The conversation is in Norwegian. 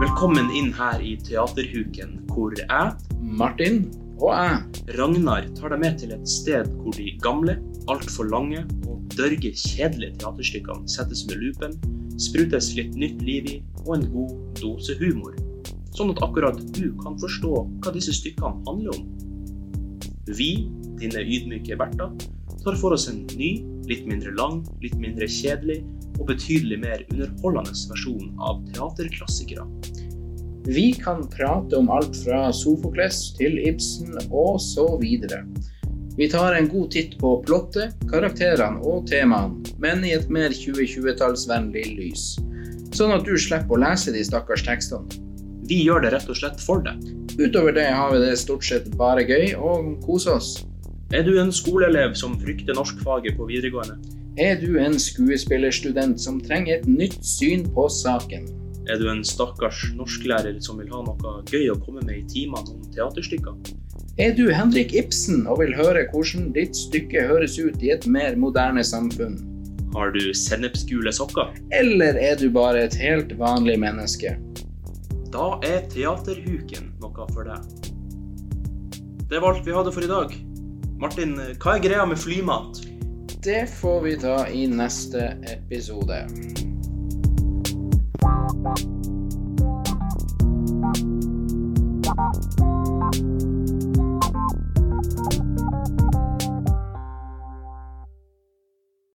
Velkommen inn her i Teaterhuken, hvor jeg, Martin og jeg. Ragnar, tar deg med til et sted hvor de gamle, altfor lange og dørge kjedelige teaterstykkene settes med lupen, sprutes litt nytt liv i og en god dose humor. Sånn at akkurat du kan forstå hva disse stykkene handler om. Vi, dine ydmyke verter, tar for oss en ny, litt mindre lang, litt mindre kjedelig og betydelig mer underholdende versjon av teaterklassikere. Vi kan prate om alt fra Sofokles til Ibsen og så videre. Vi tar en god titt på plottet, karakterene og temaene, men i et mer 2020-tallsvennlig lys. Sånn at du slipper å lese de stakkars tekstene. Vi gjør det rett og slett for deg. Utover det har vi det stort sett bare gøy og koser oss. Er du en skoleelev som frykter norskfaget på videregående? Er du en skuespillerstudent som trenger et nytt syn på saken? Er du en stakkars norsklærer som vil ha noe gøy å komme med i timene om teaterstykker? Er du Henrik Ibsen og vil høre hvordan ditt stykke høres ut i et mer moderne samfunn? Har du sennepsgule sokker? Eller er du bare et helt vanlig menneske? Da er Teaterhuken noe for deg. Det var alt vi hadde for i dag. Martin, hva er greia med flymat? Det får vi ta i neste episode. Thank